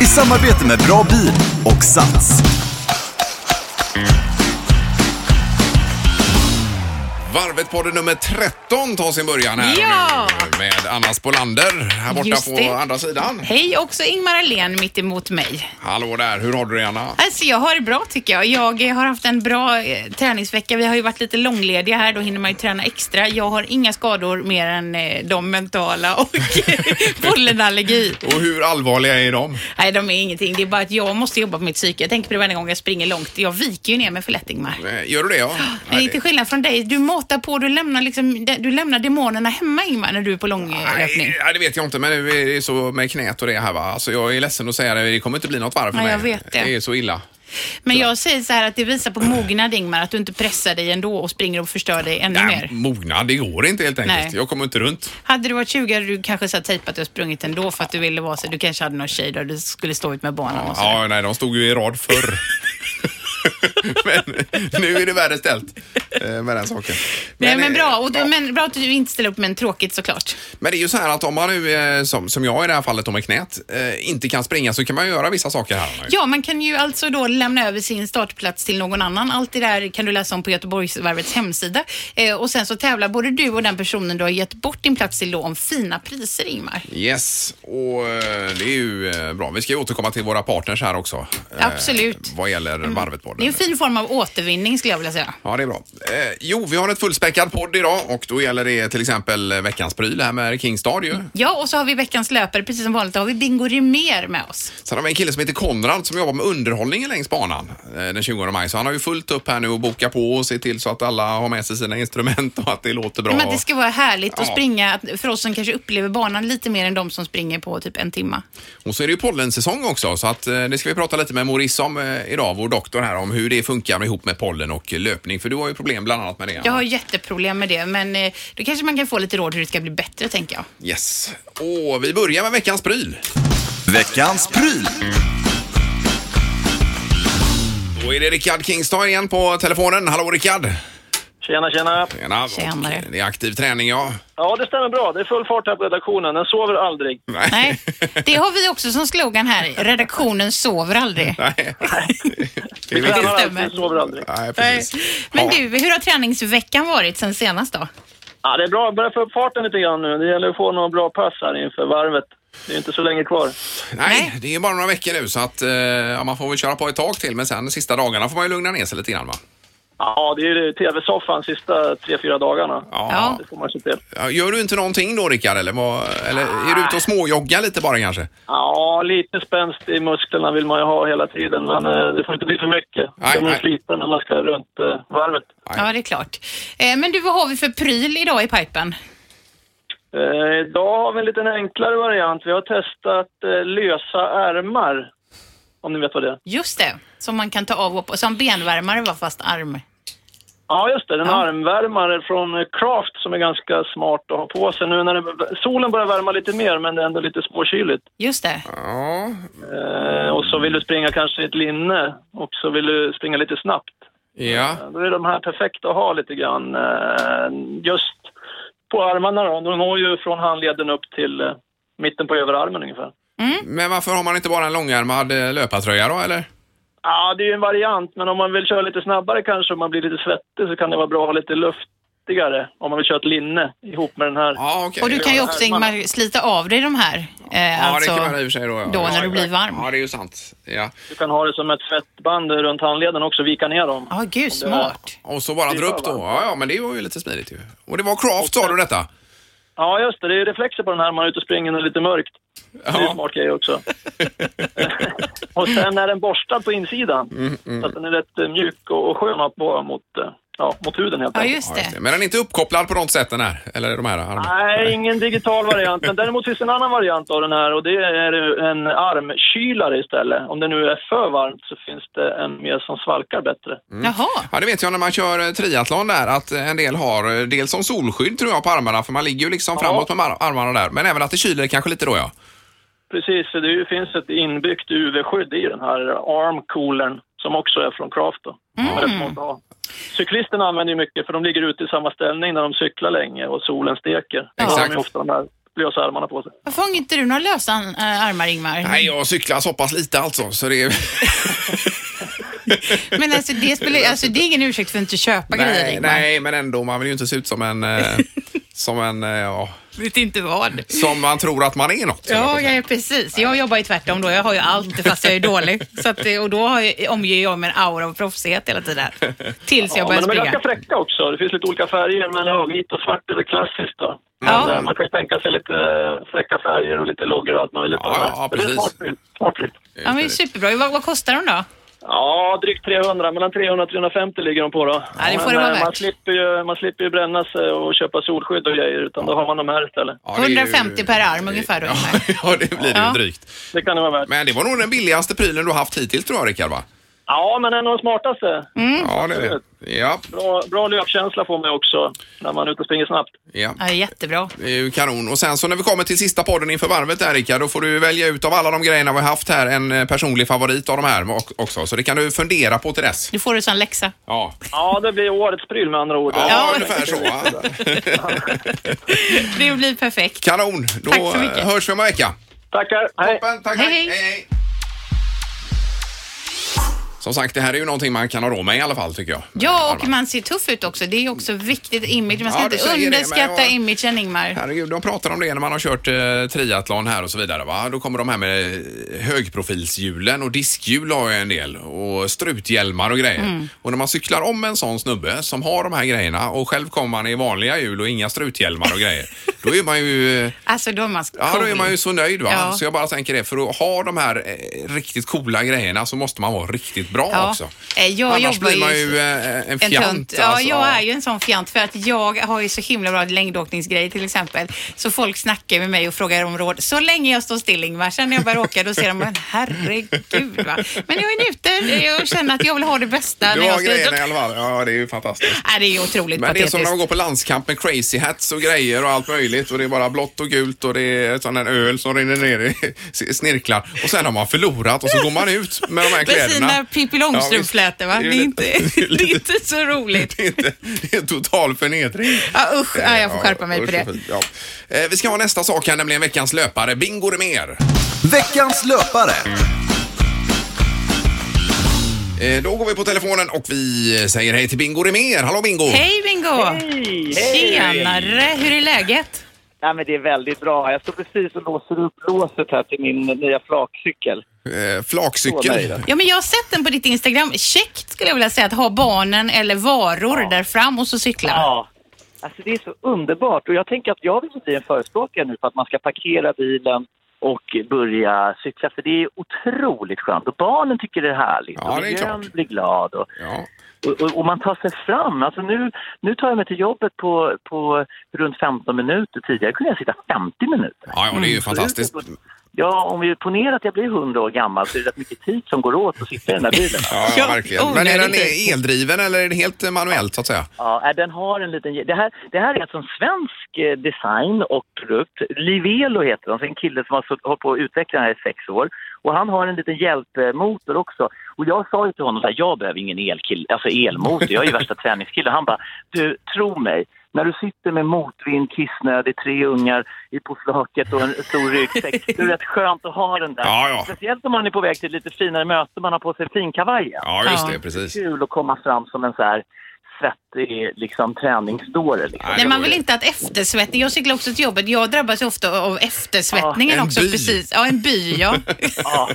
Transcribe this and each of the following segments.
I samarbete med Bra Bil och Sats. Varvet på det nummer 13 tar sin början här Ja! nu med Anna Spolander här borta Just på det. andra sidan. Hej, också Ingmar Ahlén mitt emot mig. Hallå där, hur har du det Anna? Alltså jag har det bra tycker jag. Jag eh, har haft en bra eh, träningsvecka. Vi har ju varit lite långlediga här, då hinner man ju träna extra. Jag har inga skador mer än eh, de mentala och pollenallergi. Och hur allvarliga är de? Nej, de är ingenting. Det är bara att jag måste jobba på mitt psyke. Jag tänker på det varje gång jag springer långt. Jag viker ju ner mig för lätt Ingmar. Eh, Gör du det ja? Men Nej, till skillnad från dig, du matar på, du lämnar, liksom, du lämnar demonerna hemma Ingmar när du är på långlöpning. Nej, nej, det vet jag inte, men det är så med knät och det här va. Alltså, jag är ledsen att säga det, det kommer inte bli något varv för Ja, mig. jag vet det. Det är så illa. Men jag säger så här att det visar på mognad Ingmar, att du inte pressar dig ändå och springer och förstör dig ännu Nej, mer. mognad, det går inte helt enkelt. Nej. Jag kommer inte runt. Hade du varit 20 hade du kanske så här tejpat och sprungit ändå för att du ville vara så. Du kanske hade någon tjej där du skulle stå ut med barnen och så. Ja, nej, de stod ju i rad förr. men nu är det värre ställt eh, med den saken. Nej men bra, och ja. du, men bra att du inte ställer upp men tråkigt såklart. Men det är ju så här att om man nu, eh, som, som jag i det här fallet, om med knät, eh, inte kan springa så kan man göra vissa saker här. Ja, man kan ju alltså då lämna över sin startplats till någon annan. Allt det där kan du läsa om på Göteborgsvarvets hemsida. Eh, och sen så tävlar både du och den personen du har gett bort din plats till då om fina priser, Ingmar. Yes, och eh, det är ju eh, bra. Vi ska ju återkomma till våra partners här också. eh, Absolut. Vad gäller varvet på Det är en fin form av återvinning skulle jag vilja säga. Ja, det är bra. Eh, jo, vi har ett fullspäckad podd idag och då gäller det till exempel veckans pryl här med Kingstad ju. Ja, och så har vi veckans löpare. Precis som vanligt har vi Bingo Rimér med oss. Sen har vi en kille som heter Konrad som jobbar med underhållningen längs banan eh, den 20 maj. Så han har ju fullt upp här nu och boka på och se till så att alla har med sig sina instrument och att det låter bra. Men att det ska vara härligt att Ja. springa, att- för oss som kanske upplever banan lite mer än de som springer på typ en timma. Och så är det ju pollensäsong också så att eh, det ska vi prata lite med Maurice om eh, idag, vår doktor här, om hur det funkar ihop med pollen och löpning. För du har ju problem bland annat med det. Jag har jätteproblem med det, men eh, då kanske man kan få lite råd hur det ska bli bättre, tänker jag. Yes. Och vi börjar med veckans pryl. Veckans pryl. Då är det Rickard Kingstad igen på telefonen. Hallå Rickard! Tjena, tjena. Tjena. Tjenare. Det är aktiv träning ja. Ja, det stämmer bra. Det är full fart här på redaktionen. Den sover aldrig. Nej, det har vi också som slogan här. Redaktionen sover aldrig. Nej. Det är Tränar stämmer. alltid, sover aldrig. Nej, precis. Men Ja. du, hur har träningsveckan varit sen senast då? Ja, det är bra. Börja få upp farten lite grann nu. Det gäller att få några bra pass här inför varvet. Det är inte så länge kvar. Nej, det är bara några veckor nu så att eh, ja, man får väl köra på ett tag till men sen de sista dagarna får man ju lugna ner sig lite grann va? Ja, det är ju tv-soffan sista tre, fyra dagarna. Ja. Det får man se till. Ja, Gör du inte någonting då Rickard eller, vad, eller är du ute och småjoggar lite bara kanske? Ja, lite spänst i musklerna vill man ju ha hela tiden, men eh, det får inte bli för mycket. Nej, Det blir nej. sliten när man ska runt eh, varvet. Ja, det är klart. Eh, Men du, vad har vi för pryl idag i pipen? Eh, idag har vi en liten enklare variant. Vi har testat eh, lösa ärmar. Om ni vet vad det är. Just det, som man kan ta av och på. Som benvärmare var fast arm. Ja, just det. Den Ja. armvärmare från eh, Craft som är ganska smart att ha på sig nu när det, solen börjar värma lite mer men det är ändå lite småkyligt. Just det. Ja, Eh, och så vill du springa kanske i ett linne och så vill du springa lite snabbt. ja. Eh, Då är de här perfekta att ha lite grann eh, just på armarna då. De når ju från handleden upp till eh, mitten på överarmen ungefär. Men varför har man inte bara en långärmad eh, löpartröja då eller? Ja, det är ju en variant, men om man vill köra lite snabbare kanske, om man blir lite svettig, så kan det vara bra att ha lite luftigare om man vill köra ett linne ihop med den här. Ja, okej. Och du kan ju också. Ingmar, slita av dig de här. Eh, Ja, alltså, det kan man i och för sig då. Ja. då ja, när du blir varm. Ja, det är ju sant. Ja. Du kan ha det som ett svettband runt handleden också, vika ner dem. Ja, gud, smart. Och så bara dra upp då. Ja, ja, men det var ju lite smidigt ju. Och det var Craft sa du detta? Ja, just det. Det är ju reflexer på den här när man är ute och springer när det är lite mörkt. Det är Ja. en smart grej också. och sen är den borstad på insidan. Mm, Så att den är rätt eh, mjuk och skön att på mot, eh, ja, mot huden helt Ja, enkelt. just Ja, just det. Men den är inte uppkopplad på något sätt den här? Eller de här armarna? Nej, ingen digital variant. Men däremot finns en annan variant av den här och det är en armkylare istället. Om det nu är för varmt så finns det en mer som svalkar bättre. Jaha. Ja, det vet jag när man kör eh, triathlon där att en del har eh, dels som solskydd tror jag på armarna för man ligger ju liksom framåt med ar- armarna där. Men även att det kyler kanske lite då ja. Precis, för det finns ett inbyggt UV-skydd i den här armcoolern som också är från Craft. Då. Mm. Cyklisterna använder ju mycket för de ligger ute i samma ställning när de cyklar länge och solen steker. Har Exakt. de ofta de här lösa armarna på sig. Varför har inte du några lösa äh, armar, Ingmar? Nej, jag cyklar så pass lite alltså så det är... Men alltså det, spelar, alltså det är ingen ursäkt för att inte köpa grejer, nej, Ingmar. nej, men ändå man vill ju inte se ut som en... Eh, som en, eh, ja, Vet inte vad. som man tror att man är något. Ja, ja, precis. Jag jobbar ju tvärtom då. Jag har ju allt fast jag är dålig. Så att, det- och då har jag, omger jag med en aura av proffsighet hela tiden. Tills jag Ja, börjar men de är springa. ganska fräcka också. Det finns lite olika färger, men ja, vit och svart är det klassiskt då. Men, Ja. eh, Man kan ju tänka sig lite eh, fräcka färger och lite loggor och allt möjligt. Ja, ja, Men det är precis. smart. Smart. Ja, men superbra. Vad, vad kostar de då? Ja, drygt 300. Mellan 300 och 350 ligger de på då. Ja, det får Men, det vara eh, man slipper, ju, man slipper ju bränna sig och köpa solskydd och grejer, utan då har man de här istället. Ja, det är ju- 150 per arm ungefär då, Ingmar. Ja, det blir det Ja. ju drygt. Det kan det vara värt. Men det var nog den billigaste prylen du har haft hittills tror jag, Rickard, va? Ja, men en av de smartaste. Mm. Ja, det är det. Ja, Bra, bra löpkänsla får man också när man är ute och springer snabbt. ja. Ja, jättebra. Det är ju kanon. Och sen så när vi kommer till sista podden inför varvet där Rickard, då får du välja ut av alla de grejerna vi har haft här en eh, personlig favorit av de här också. Så det kan du fundera på till dess. Du får det som läxa. Ja, Ja, det blir årets pryl med andra ord. ja, Ja. ungefär så. Det blir perfekt. Kanon. Då Tack så mycket. eh, hörs vi om en vecka. Tackar. Hej. Toppen, tack, Hej, tack. hej. hej. Som sagt, det här är ju någonting man kan ha råd med i alla fall tycker jag. Ja, och man ser tuff ut också. Det är ju också viktigt image. Man ska Ja, du inte säger det, men underskatta jag- imagen, Ingmar. Herregud, de pratar om det när man har kört eh, triathlon här och så vidare. Va? Då kommer de här med eh, högprofilshjulen och diskhjul har jag en del och struthjälmar och grejer. Mm. Och när man cyklar om en sån snubbe som har de här grejerna och själv kommer man i vanliga hjul och inga struthjälmar och grejer. Då är man ju eh, Alltså, då är man Ja, då är man ju så nöjd va. Ja. Så jag bara tänker det, för att ha de här eh, riktigt coola grejerna så måste man vara riktigt bra Ja. också. Eh, jag Annars jobbar blir man ju eh, en fjant. tönt. Ja, alltså. jag är ju en sån fjant för att jag har ju så himla bra längdåkningsgrej till exempel. Så folk snackar med mig och frågar om råd. Så länge jag står still Ingvar, sen när jag börjar åka då ser de, men herregud va. Men jag är njuter, jag känner att jag vill ha det bästa. Du när jag har ska ut. grejerna i alla fall. Ja, det är ju fantastiskt. Nej, det är ju otroligt Men det är som när man går på landskamp med crazy hats och grejer och allt möjligt och det är bara blått och gult och det är sån där öl som rinner ner i snirklar och sen har man förlorat och så går man ut med de här Precis kläderna. när Pippi Långstrump-flätor va. Ja, Det är, inte, det är inte så roligt. Det är, inte, det är en total förnedring. Ja usch, ja, jag får skärpa mig på usch, det. Ja. Eh, Vi ska ha nästa sak här, nämligen veckans löpare. Bingo mer. Veckans löpare. Eh, Då går vi på telefonen och vi säger hej till Bingo mer. Hallå Bingo! Hej Bingo! Hej! Tjenare, hur är läget? Ja, men det är väldigt bra. Jag står precis och låser upp låset här till min nya flakcykel. Eh, Flakcykel. Ja, men jag har sett den på ditt Instagram. Käckt skulle jag vilja säga att ha barnen eller varor där fram och så cykla. Ja, alltså det är så underbart. Och jag tänker att jag vill bli en förespråkare nu för att man ska parkera bilen och börja cykla. För det är otroligt skönt. Och barnen tycker det är härligt. Ja, och det är miljön blir glad. Och, Ja. Och, och, och man tar sig fram. Alltså nu, nu tar jag mig till jobbet på, på runt 15 minuter. Tidigare kunde jag sitta 50 minuter. Ja, ja, det är ju fantastiskt. Ja, om vi ponerar att jag blir 100 år gammal så är det rätt mycket tid som går åt att sitta i den där bilen. Ja, ja, verkligen. Men är den eldriven eller är den helt manuellt så att säga? Ja, den har en liten... Det här, det här är alltså en svensk eh, design och produkt. Livelo heter den, så en kille som har hållit på att utveckla den här i sex år. Och han har en liten hjälpmotor också. Och jag sa ju till honom här, jag behöver ingen elkill, alltså elmotor, jag är ju värsta träningskille. Han bara, du, tro mig, när du sitter med motvind, kissnödig, tre ungar i på flaket och en stor ryggsäck, det är rätt skönt att ha den där. Ja, ja. Speciellt om man är på väg till lite finare möte, man har på sig finkavajen Ja, just det, precis. kul att komma fram som en så här svettig liksom, träningsdåre. Liksom. Nej, man vill inte att eftersvettning, jag cyklar också till jobbet, jag drabbas ju ofta av eftersvettningen Ja, också. by. Precis. Ja, en by ja. Ja.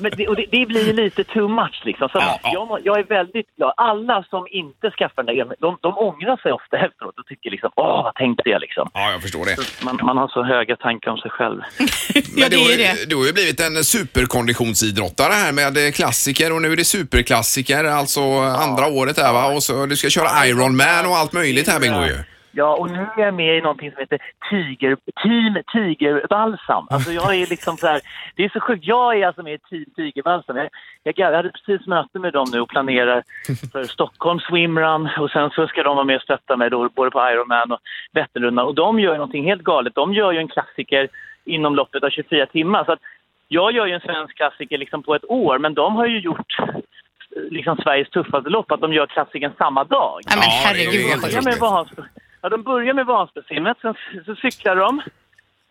Men det, och det, det blir lite too much. Liksom. Så Ja, ja. Jag, jag är väldigt glad. Alla som inte skaffar den där elmotorn, de, de ångrar sig ofta efteråt och tycker liksom, åh, vad tänkte jag liksom. Ja, jag förstår det. Man, man har så höga tankar om sig själv. ja, det är ju- det. du har ju blivit en superkonditionsidrottare här med klassiker och nu är det superklassiker, alltså andra året här va? Och så du ska köra Ironman och allt möjligt här Bingo ju. Ja, och nu är jag med i någonting som heter Tiger, Team Tigerbalsam. Alltså jag är liksom så här, det är så sjukt. Jag är alltså med i Team Tigerbalsam. Jag, jag, jag hade precis möte med dem nu och planerar för Stockholm Swimrun och sen så ska de vara med och stötta mig då, både på Ironman och Vätternrundan. Och de gör någonting helt galet. De gör ju en klassiker inom loppet av 24 timmar. Så att jag gör ju en svensk klassiker liksom på ett år, men de har ju gjort liksom Sveriges tuffaste lopp, att de gör klassikern samma dag. Men Ja, ju herregud vad sjukt. ja, de börjar med Vansbrosimmet, sen så cyklar de.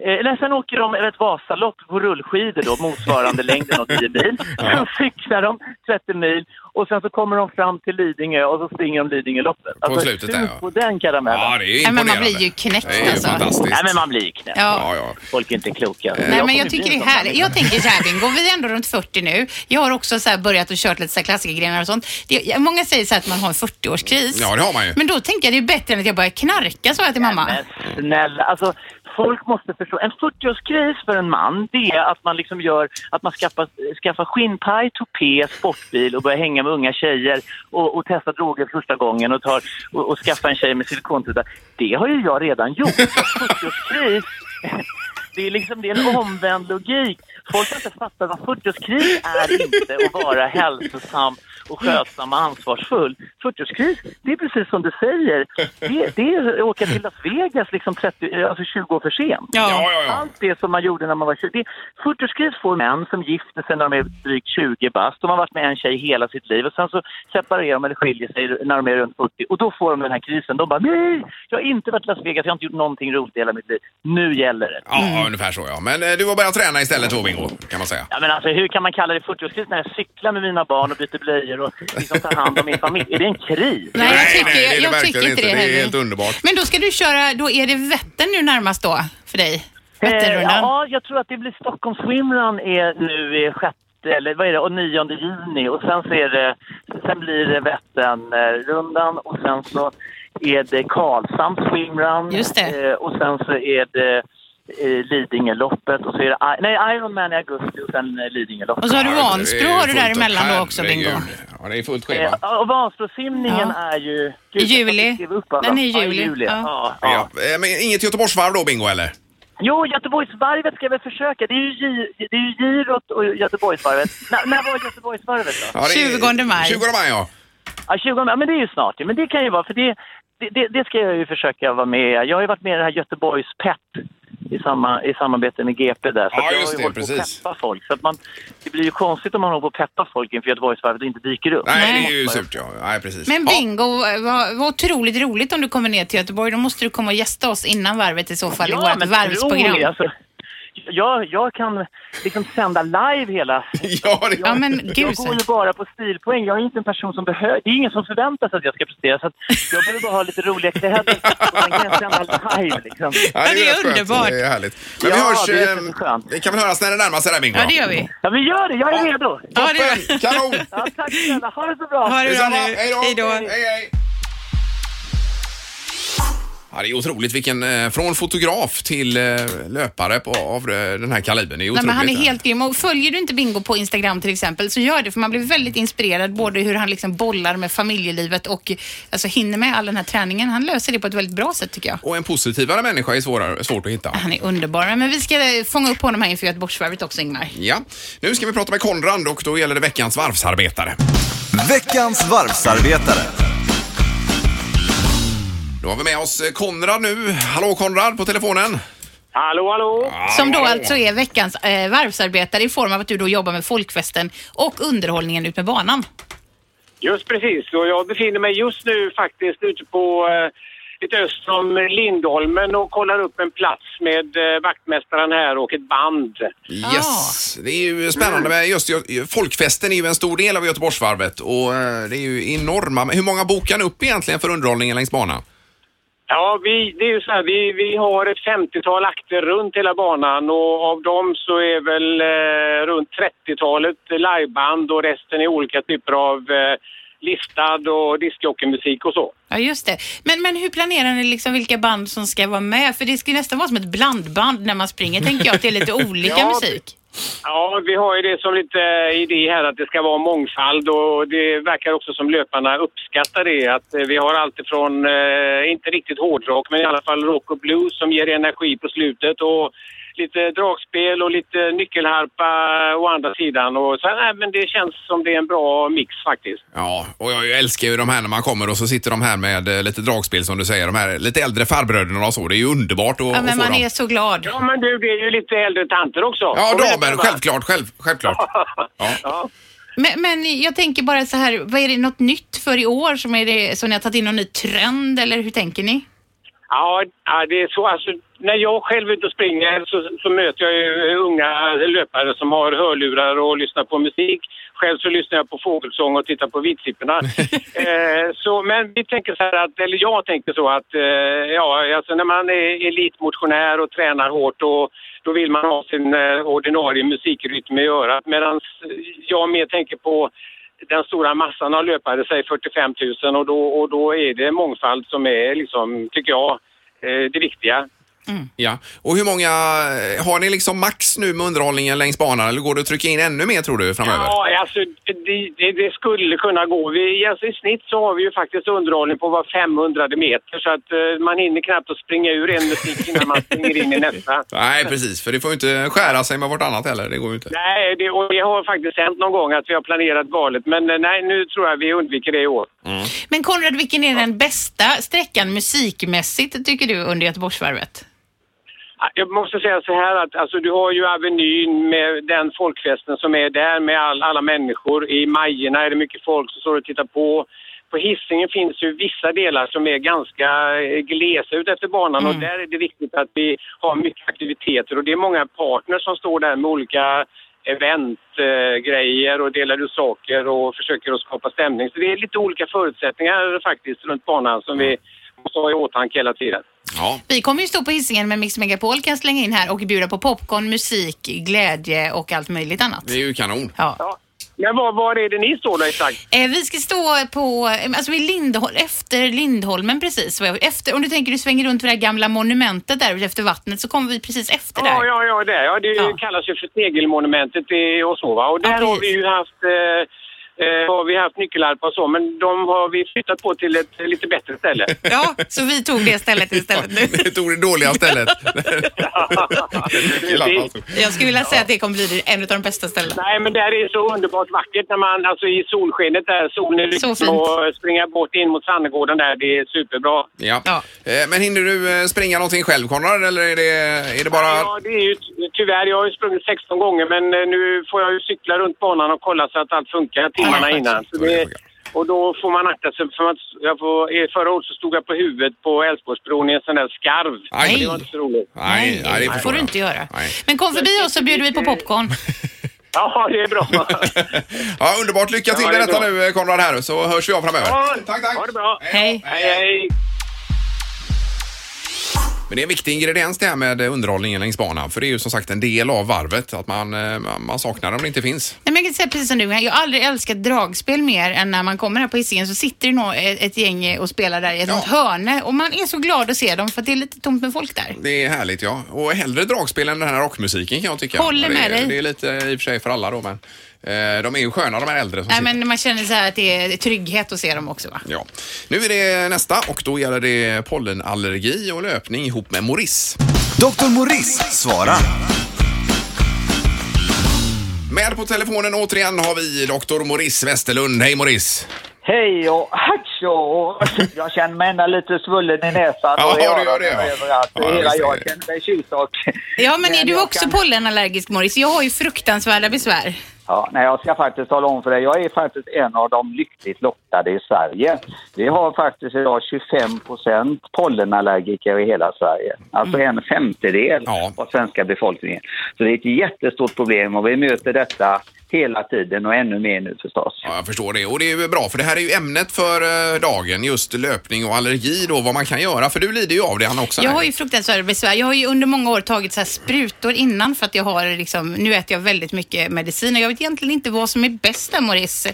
Eh, Eller sen åker de ett Vasalopp på rullskidor då, motsvarande längden av 10 mil. Sen cyklar de 30 mil och sen så kommer de fram till Lidingö och så springer de Lidingöloppet. På slutet där, ja. på den karamellen. Ja, det är ju Nej, men imponerande. man blir ju knäckt, Det är ju alltså. fantastiskt. Nej men man blir knäpp. Ja. Ja. Folk är inte kloka. Nej, men kommer jag tycker det är härligt. Jag tänker så här Bingo, vi är ändå runt 40 nu. Jag har också så här börjat och kört lite så här klassikergrenar och sånt. Det, många säger så här att man har en 40-årskris. Ja, det har man ju. Men då tänker jag det är bättre än att jag börjar knarka, sa jag till mamma. Men snälla, alltså folk måste förstå. En 40-årskris för en man, det är att man liksom gör, att man skaffar, skaffar skinnpaj, tupé, sportbil och börjar hänga med unga tjejer och, och testa droger första gången och, tar, och, och skaffa en tjej med silikontuta. Det har ju jag redan gjort. 40-årskris, det är liksom det är en omvänd logik. Folk har inte fattat vad 40-årskris är inte att vara hälsosam och skötsam och ansvarsfull. 40-årskris, det är precis som du säger. Det, det är att åka till Las Vegas liksom 30, alltså 20 år för sent. Ja. Allt det som man gjorde när man var 20. Det- 40-årskris får män som gifter sig när de är drygt 20 bast. De har varit med en tjej hela sitt liv och sen så separerar de eller skiljer sig när de är runt 40 och då får de den här krisen. De bara nej, jag har inte varit i Las Vegas, jag har inte gjort någonting roligt i hela mitt liv. Nu gäller det. Ja, ungefär så ja. Men eh, du har börjat träna istället då Bingo, kan man säga. Ja, men alltså, hur kan man kalla det 40-årskris när jag cyklar med mina barn och byter blöjor och liksom tar hand om min familj? Är det en kris? Nej, jag tycker, nej, det är det jag verkligen tycker inte det. Det är heller. helt underbart. Men då ska du köra, då är det Vättern nu närmast då för dig? Vätternrundan? Eh, ja, jag tror att det blir Stockholm Swimrun är nu i sjätte, eller vad är det, och 9 juni och sen så är det, sen blir det Vätternrundan och sen så är det Karlshamn Swimrun. Just det. Eh, och sen så är det eh, Lidingöloppet och så är det, I- nej Ironman i augusti och sen eh, Lidingöloppet. Och så har du Vansbro har du däremellan då också. Bingo? Ja, det är fullt Eh, schema. och Vansbrosimningen Ja. är ju... I juli. Den är i Ja, juli. Ja. Ja, ja. Ja. eh, Men inget Göteborgsvarv då Bingo eller? Jo, Göteborgsvarvet ska jag väl försöka. Det är ju, det är ju girot och Göteborgsvarvet. när, när var Göteborgsvarvet då? Ja, det är- 20 maj. 20 maj ja. Ja, 20, ja, men det är ju snart. Men det kan ju vara, för det, det, det, ska jag ju försöka vara med. Jag har ju varit med i det här Göteborgs pepp i, samma, i samarbete med GP där. Så Ja, att jag just har ju det, hållit på att peppa folk. Så att man, det blir ju konstigt om man håller på att peppa folk inför Göteborgsvarvet och inte dyker upp. Nej, Nej. det är ju surt ja. Nej, precis. Men ja. Bingo, vad, vad otroligt roligt om du kommer ner till Göteborg. Då måste du komma och gästa oss innan varvet i så fall i vårt varvsprogram. tro, Alltså, jag, jag kan liksom sända live hela... Ja, det... Ja, men Jag gud. går ju bara på stilpoäng. Jag är inte en person som behöver... Det är ingen som förväntar sig att jag ska prestera. Så att jag behöver bara ha lite roliga kläder och sen kan jag sända live liksom. Ja, det är rätt skönt. underbart. Det är härligt. Men vi Ja, hörs... det är eh, superskönt. Vi kan väl höras när det närmar sig där Bingo? Ja, det gör vi. Ja, vi gör det. Jag är redo. Ja, det gör vi. Kanon! Ja, tack snälla. Ha det så bra. Ha det bra nu. Hej då! Hej då. Hej, hej. Ja, det är otroligt vilken, eh, från fotograf till eh, löpare på, av eh, den här kalibern. Det är Nej, otroligt. men han är helt grym. Och följer du inte Bingo på Instagram till exempel så gör det för man blir väldigt inspirerad både hur han liksom bollar med familjelivet och alltså, hinner med all den här träningen. Han löser det på ett väldigt bra sätt tycker jag. Och en positivare människa är svårare, svårt att hitta. Han är underbar. Men vi ska fånga upp honom här inför Göteborgsvarvet också Ingmar. Ja, nu ska vi prata med Konrad och då gäller det veckans varvsarbetare. Veckans varvsarbetare. Då har vi med oss eh, Konrad nu. Hallå Konrad på telefonen. Hallå, hallå! Som då alltså är veckans eh, varvsarbetare i form av att du då jobbar med folkfesten och underhållningen ut med banan. Just precis, och jag befinner mig just nu faktiskt ute på eh, lite öster om Lindholmen och kollar upp en plats med eh, vaktmästaren här och ett band. Yes, det är ju spännande med just folkfesten är ju en stor del av Göteborgsvarvet och eh, det är ju enorma. Men hur många bokar ni upp egentligen för underhållningen längs banan? Ja, vi, det är ju så här, vi, vi har ett 50-tal akter runt hela banan och av dem så är väl eh, runt 30-talet liveband och resten är olika typer av eh, listad och discjockeymusik och så. Ja, just det. Men, men hur planerar ni liksom vilka band som ska vara med? För det ska ju nästan vara som ett blandband när man springer, tänker jag, att det är lite olika Ja, musik. Ja, vi har ju det som lite eh, idé här att det ska vara mångfald och det verkar också som löparna uppskattar det. Att eh, vi har allt ifrån, eh, inte riktigt hårdrock, men i alla fall rock och blues som ger energi på slutet och lite dragspel och lite nyckelharpa å andra sidan. Och så, nej, men det känns som det är en bra mix faktiskt. Ja, och jag älskar ju de här när man kommer och så sitter de här med eh, lite dragspel som du säger, de här lite äldre farbröderna och så. Det är ju underbart att, Ja, att men man dem. är så glad. Ja, men du, det är ju lite äldre tanter också. Ja, damer, självklart, själv, självklart. Ja. Ja. Men, men jag tänker bara så här, vad är det något nytt för i år som, är det, som ni har tagit in någon ny trend eller hur tänker ni? Ja, det är så. Alltså, när jag själv är ute och springer så, så möter jag ju unga löpare som har hörlurar och lyssnar på musik. Själv så lyssnar jag på fågelsång och tittar på vitsipporna. eh, så, men vi tänker så här att, eller jag tänker så att, eh, ja, alltså när man är elitmotionär och tränar hårt och då vill man ha sin eh, ordinarie musikrytm i örat. Medan jag mer tänker på den stora massan av löpare, säg 45 000 och då, och då är det mångfald som är liksom, tycker jag, eh, det viktiga. Ja, och hur många, har ni liksom max nu med underhållningen längs banan eller går det att trycka in ännu mer tror du framöver? Ja, alltså det, det, det skulle kunna gå. Vi, alltså, I snitt så har vi ju faktiskt underhållning på var 500 meter så att eh, man hinner knappt att springa ur en musik innan man springer in i nästa. Nej, precis, för det får ju inte skära sig med vartannat heller, det går ju inte. Nej, det, och det har faktiskt hänt någon gång att vi har planerat galet men eh, nej, nu tror jag vi undviker det i år. Men Konrad, vilken är den bästa sträckan musikmässigt tycker du under Göteborgsvarvet? Ja, Jag måste säga så här att alltså, du har ju Avenyn med den folkfesten som är där med all, alla människor. I Majerna är det mycket folk som står och tittar på. På Hisingen finns ju vissa delar som är ganska eh, glesa ut efter banan och där är det viktigt att vi har mycket aktiviteter och det är många partners som står där med olika eventgrejer eh, och delar ut saker och försöker att skapa stämning. Så det är lite olika förutsättningar faktiskt runt banan som vi måste ha i åtanke hela tiden. Ja, Vi kommer ju stå på Hisingen med Mix Megapol kan slänga in här och bjuda på popcorn, musik, glädje och allt möjligt annat. det är ju kanon. Ja. Ja. Men var, var är det ni står då exakt? Eh, vi ska stå på, eh, alltså vid Lindhol, efter Lindholmen precis. Efter, om du tänker du svänger runt vid det här gamla monumentet där efter vattnet så kommer vi precis efter Ja, där. ja, ja, det, ja, det Ja. kallas ju för Tegelmonumentet i- och så va. Och där Ja, har vi ju haft eh, eh, har vi haft nyckelharpa och så, men de har vi flyttat på till ett lite bättre ställe. Ja, så vi tog det stället istället nu. Det tog det dåliga stället. Jag skulle vilja säga att det kommer bli en av de bästa ställena. Nej, men där är så underbart vackert när man, alltså i solskenet där, solen är och springa bort in mot Sannegården där, det är superbra. Ja. Ja. Eh, Men hinner du eh, springa någonting själv Konrad eller är det, är det bara... Ja, det är ju ty- tyvärr, jag har ju sprungit 16 gånger men eh, nu får jag ju cykla runt banan och kolla så att allt funkar timmarna Ja, innan. Det och då får man akta sig för att jag får, förra året så stod jag på huvudet på Älvsborgsbron i en sån där skarv. Aj. Det var inte så roligt. Nej, nej, det det får du inte göra. Nej. Men kom förbi oss så bjuder vi på popcorn. Ja, det är bra. Ja, underbart. Lycka till Ja, med det är detta bra. nu Konrad här så hörs vi av framöver. Ja, tack, tack. Ha det bra. Hej. Hej, hej. Men det är en viktig ingrediens det här med underhållningen längs banan. För det är ju som sagt en del av varvet. Att man, eh, man saknar det om det inte finns. Nej, men jag kan säga precis som du, jag har aldrig älskat dragspel mer än när man kommer här på Hisingen så sitter det nog ett, gäng och spelar där i ett Ja. hörne och man är så glad att se dem för att det är lite tomt med folk där. Det är härligt ja. Och hellre dragspel än den här rockmusiken kan jag tycka. Håller med dig. Det är lite i och för sig för alla då men de är ju sköna de här äldre som Nej, sitter. men man känner så här att det är trygghet att se dem också va? Ja. Nu är det nästa och då gäller det pollenallergi och löpning ihop med Morris. Dr. Morris svarar. Med på telefonen återigen har vi doktor Morris Westerlund. Hej Morris! Hej och hatså! Jag känner mig ändå lite svullen i näsan Ja, och i du öronen överallt. Ja, Hela är jag känner mig tjusig och... Ja, men är Men du jag också kan- pollenallergisk Morris? Jag har ju fruktansvärda besvär. Ja, nej, jag ska faktiskt tala om för dig. Jag är faktiskt en av de lyckligt lottade i Sverige. Vi har faktiskt idag 25 procent pollenallergiker i hela Sverige. Alltså en femtedel Ja. av svenska befolkningen. Så det är ett jättestort problem och vi möter detta hela tiden och ännu mer nu förstås. Ja, jag förstår det. Och det är ju bra för det här är ju ämnet för eh, dagen, just löpning och allergi då, vad man kan göra. För du lider ju av det Anna också. Jag här. har ju fruktansvärda besvär. Jag har ju under många år tagit så här sprutor innan för att jag har liksom, nu äter jag väldigt mycket medicin och jag vet egentligen inte vad som är bäst där Morris.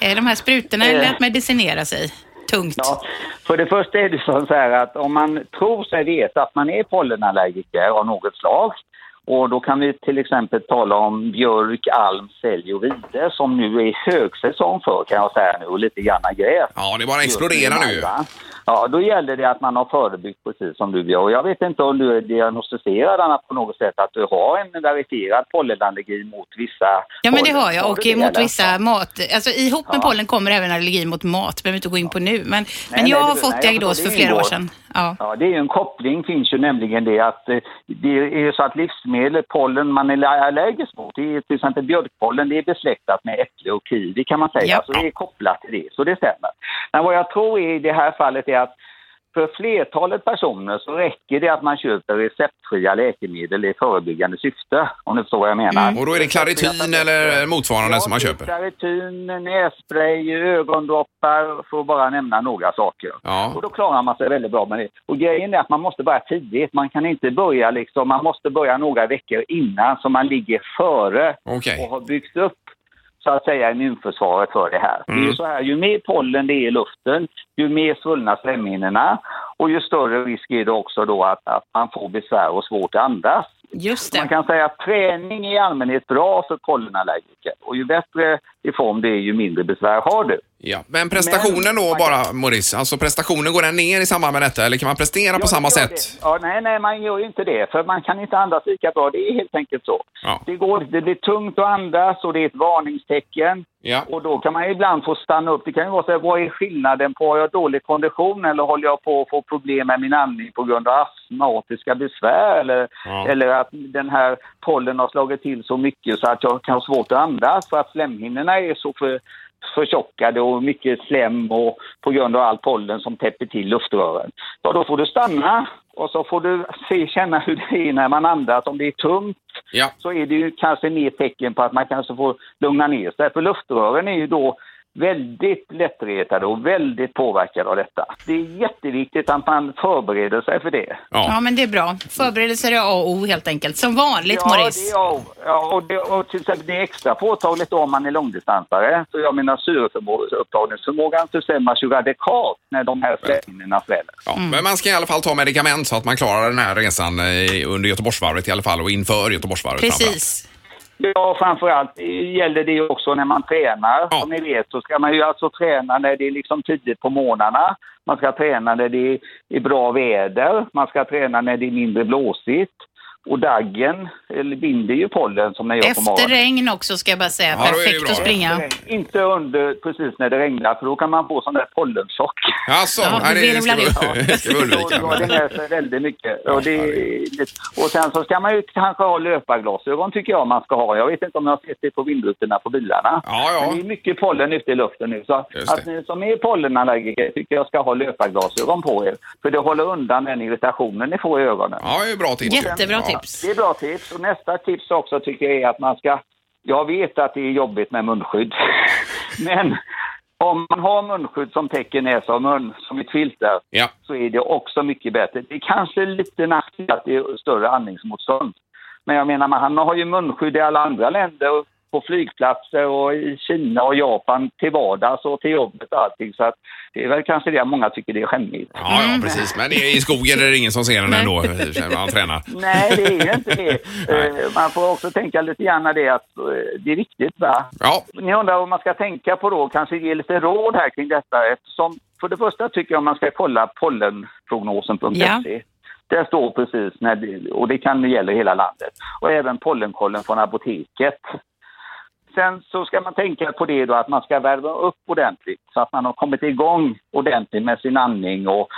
Eh, De här sprutorna eller Eh. att medicinera sig tungt. Ja, för det första är det så här att om man tror sig veta att man är pollenallergiker av något slag Och då kan vi till exempel tala om björk, alm, sälj och vide som nu är högsäsong för kan jag säga nu och lite grann gräs. Ja, det bara exploderar nu. Ja, då gäller det att man har förebyggt precis som du gör. Och jag vet inte om du är diagnostiserad Anna, på något sätt att du har en verifierad pollenallergi mot vissa Ja, men det har jag och du det, mot eller? vissa mat. Alltså ihop med Ja. pollen kommer även allergi mot mat. Behöver inte gå in på nu. Men, men nej, jag har det- fått nej, jag diagnos för flera år sedan. Ja. Ja, det är ju en koppling finns ju nämligen det att eh, det är ju så att livsmedel, pollen man är allergisk mot, det är till exempel björkpollen, det är besläktat med äpple och kiwi kan man säga. Ja. Så det är kopplat till det, så det stämmer. Men vad jag tror i det här fallet är att för flertalet personer så räcker det att man köper receptfria läkemedel i förebyggande syfte, om du förstår vad jag menar. Och då är det klaritin eller motsvarande som man köper? Klaritin, nässpray, ögondroppar, för att bara nämna några saker. Ja. Och då klarar man sig väldigt bra med det. Och grejen är att man måste börja tidigt. Man kan inte börja liksom, man måste börja några veckor innan så man ligger före Okej. och har byggt upp så att säga immunförsvaret för det här. Det är ju så här, ju mer pollen det är i luften, ju mer svullnar slemhinnorna och ju större risk är det också då att, att man får besvär och svårt att andas. Man kan säga att träning är i allmänhet bra för pollenallergiker och ju bättre i form det är ju mindre besvär har du. Ja. Men prestationen då bara, Maurice? Alltså prestationen, går den ner i samband med detta eller kan man prestera på Ja, samma det gör sätt? det. Ja, nej, nej, man gör ju inte det. För man kan inte andas lika bra. Det är helt enkelt så. Ja. Det, går, det blir tungt att andas och det är ett varningstecken. Ja. Och då kan man ibland få stanna upp. Det kan ju vara så här, vad är skillnaden på, har jag dålig kondition eller håller jag på att få problem med min andning på grund av astmatiska besvär? Eller, Ja. eller att den här pollen har slagit till så mycket så att jag kan ha svårt att andas för att slemhinnorna är så för, förtjockade och mycket slem och på grund av all pollen som täpper till luftrören. Ja, då får du stanna och så får du se, känna hur det är när man andas. Om det är tungt Ja. så är det ju kanske mer tecken på att man kanske får lugna ner sig. För luftrören är ju då väldigt lättretade och väldigt påverkade av detta. Det är jätteviktigt att man förbereder sig för det. Ja, men det är bra. Förberedelser är A och O helt enkelt. Som vanligt, Ja, Maurice. det, ja, ja och, det, och till exempel det är extra påtagligt om man är långdistansare. Så jag menar syreupptagningsförmågan försämras ju radikalt när de här slemhinnorna sväller. Ja. Men man ska i alla fall ta medicament så att man klarar den här resan eh, under Göteborgsvarvet i alla fall och inför Göteborgsvarvet. framförallt. Precis. Ja, framförallt gäller det också när man tränar. Som ni vet så ska man ju alltså träna när det är liksom tidigt på morgnarna. Man ska träna när det är bra väder. Man ska träna när det är mindre blåsigt. Och daggen eller binder ju pollen som gör på Efter morgonen. regn också ska jag bara säga. Ja, då är det Perfekt bra. att springa. Inte under precis när det regnar för då kan man få sån där pollenchock. Alltså, Ja, nej, det det vill ska vi, inte. ska vi undvika. Då det med sig väldigt mycket. Och, det, och sen så ska man ju kanske ha löparglasögon tycker jag man ska ha. Jag vet inte om ni har sett det på vindrutorna på bilarna. Ja, ja. Men det är mycket pollen ute i luften nu. Så Just att det. ni som är pollenallergiker tycker jag ska ha löparglasögon på er. För det håller undan den irritationen ni får i ögonen. Ja, det är bra tips. Jättebra ja. Tips. Det är bra tips. Och nästa tips också tycker jag är att man ska... Jag vet att det är jobbigt med munskydd. Men om man har munskydd som täcker näsa och mun, som ett filter, Ja. så är det också mycket bättre. Det är kanske lite nackdel att det är större andningsmotstånd. Men jag menar, man- har ju munskydd i alla andra länder, på flygplatser och i Kina och Japan till vardags och till jobbet och allting. Så att det är väl kanske det många tycker det är skämmigt. Ja, ja, precis. Men i skogen är det ingen som ser den ändå man tränar. Nej, det är ju inte det. Eh, Man får också tänka lite grann det att eh, det är viktigt. Va? Ja, Ni undrar vad man ska tänka på då, kanske ge lite råd här kring detta eftersom för det första tycker jag man ska kolla pollenprognosen.se. Där står precis, när det, och det kan gälla hela landet. Och även pollenkollen från apoteket. Sen så ska man tänka på det då att man ska värma upp ordentligt så att man har kommit igång ordentligt med sin andning och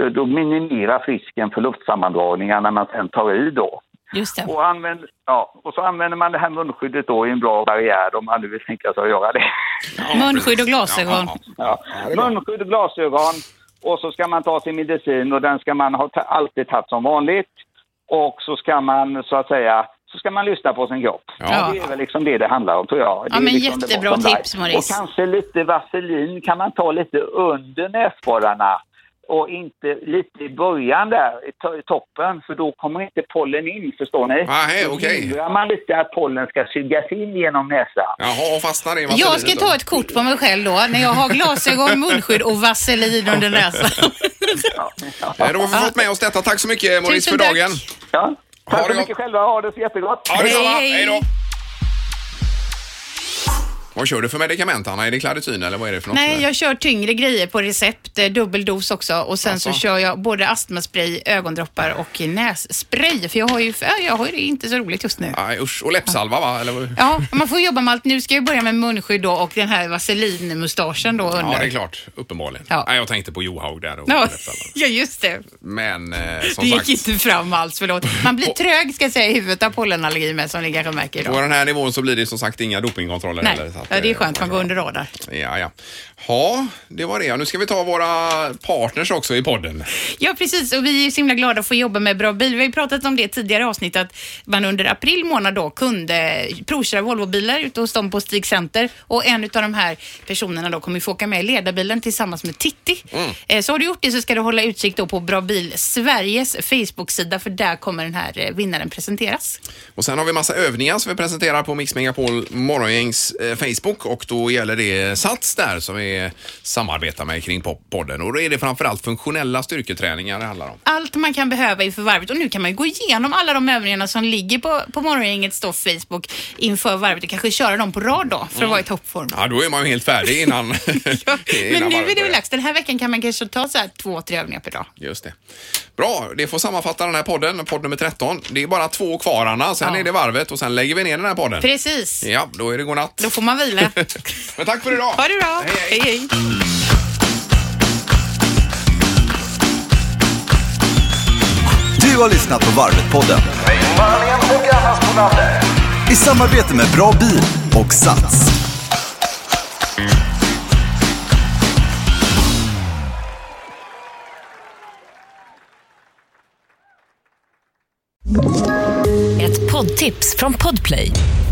eh, då minimerar risken för luftsammandragningar när man sen tar i då. Just det. Och, använd, ja, och så använder man det här munskyddet då i en bra barriär om man nu vill tänka sig att göra det. Munskydd och glasögon. Ja. Munskydd och glasögon och så ska man ta sin medicin och den ska man ha alltid tagit som vanligt. Och så ska man så att säga så ska man lyssna på sin kropp. Ja. Det är väl liksom det det handlar om tror jag. Det Ja, är men liksom det jättebra tips, Maurice. Och kanske lite vaselin kan man ta lite under näsborrarna och inte lite i början där i, to- i toppen för då kommer inte pollen in förstår ni. Nej, Då okej. hindrar man lite att pollen ska sugas in genom näsan. Jaha, och fastnar i Jag vaselinet ska då? ta ett kort på mig själv då, när jag har glasögon, munskydd och vaselin under näsan. Ja, Eh, Då har vi fått med oss detta. Tack så mycket Maurice Tusen för tack. dagen. ja. Tack så mycket själva. Ha det så jättegott. Ja. Hej, hej. Hej då. Vad kör du för medicament, Anna? Är det Clarityn eller vad är det för något? Nej, jag kör tyngre grejer på recept, eh, dubbeldos också och sen så Alltså. kör jag både astmaspray, ögondroppar och nässpray för jag har ju, ja, jag har ju det inte så roligt just nu. Nej, usch. Och läppsalva, va? Eller? vad? Ja, man får jobba med allt. Nu ska jag börja med munskydd då och den här vaselinmustaschen då under. Ja, det är klart. Uppenbarligen. Ja. Nej, jag tänkte på Johaug där. Och Ja, ja, just det. Men eh, som Det sagt, gick inte fram alls, förlåt. Man blir trög ska jag säga i huvudet av pollenallergi med som ni kanske märker på idag. den här nivån så blir det som sagt inga dopingkontroller Nej, heller. Ja, det är eh, skönt. Man går under radar. Ja, ja. Ja, det var det. Nu ska vi ta våra partners också i podden. Ja, precis. Och vi är så himla glada att få jobba med Bra bil. Vi har ju pratat om det tidigare avsnitt att man under april månad då kunde provköra Volvobilar ute hos dem på Stig Center och en av de här personerna då kommer ju få åka med i ledarbilen tillsammans med Titti. Eh, Så har du gjort det så ska du hålla utkik då på Bra bil Sveriges Facebook-sida för där kommer den här eh, vinnaren presenteras. Och sen har vi massa övningar som vi presenterar på Mix Megapol Morgongängs eh, Facebook och då gäller det Sats där som vi samarbetar med kring podden och då är det framförallt funktionella styrketräningar det handlar om. Allt man kan behöva inför varvet och nu kan man ju gå igenom alla de övningarna som ligger på, på Morgongängets då Facebook inför varvet och kanske köra dem på rad då för att vara i toppform. Ja, då är man ju helt färdig innan, Ja, men innan nu är det väl dags. Den här veckan kan man kanske ta så här två, tre övningar per dag. Just det. Bra, det får sammanfatta den här podden, podd nummer 13. Det är bara två kvar Anna, sen Ja. är det varvet och sen lägger vi ner den här podden. Precis. Ja, då är det godnatt. Då får man vila. Men tack för idag. Ha det bra. Hej, hej. hej. Du har lyssnat på Varvet-podden. I samarbete med Bra Bil och Sats. Ett poddtips från Podplay.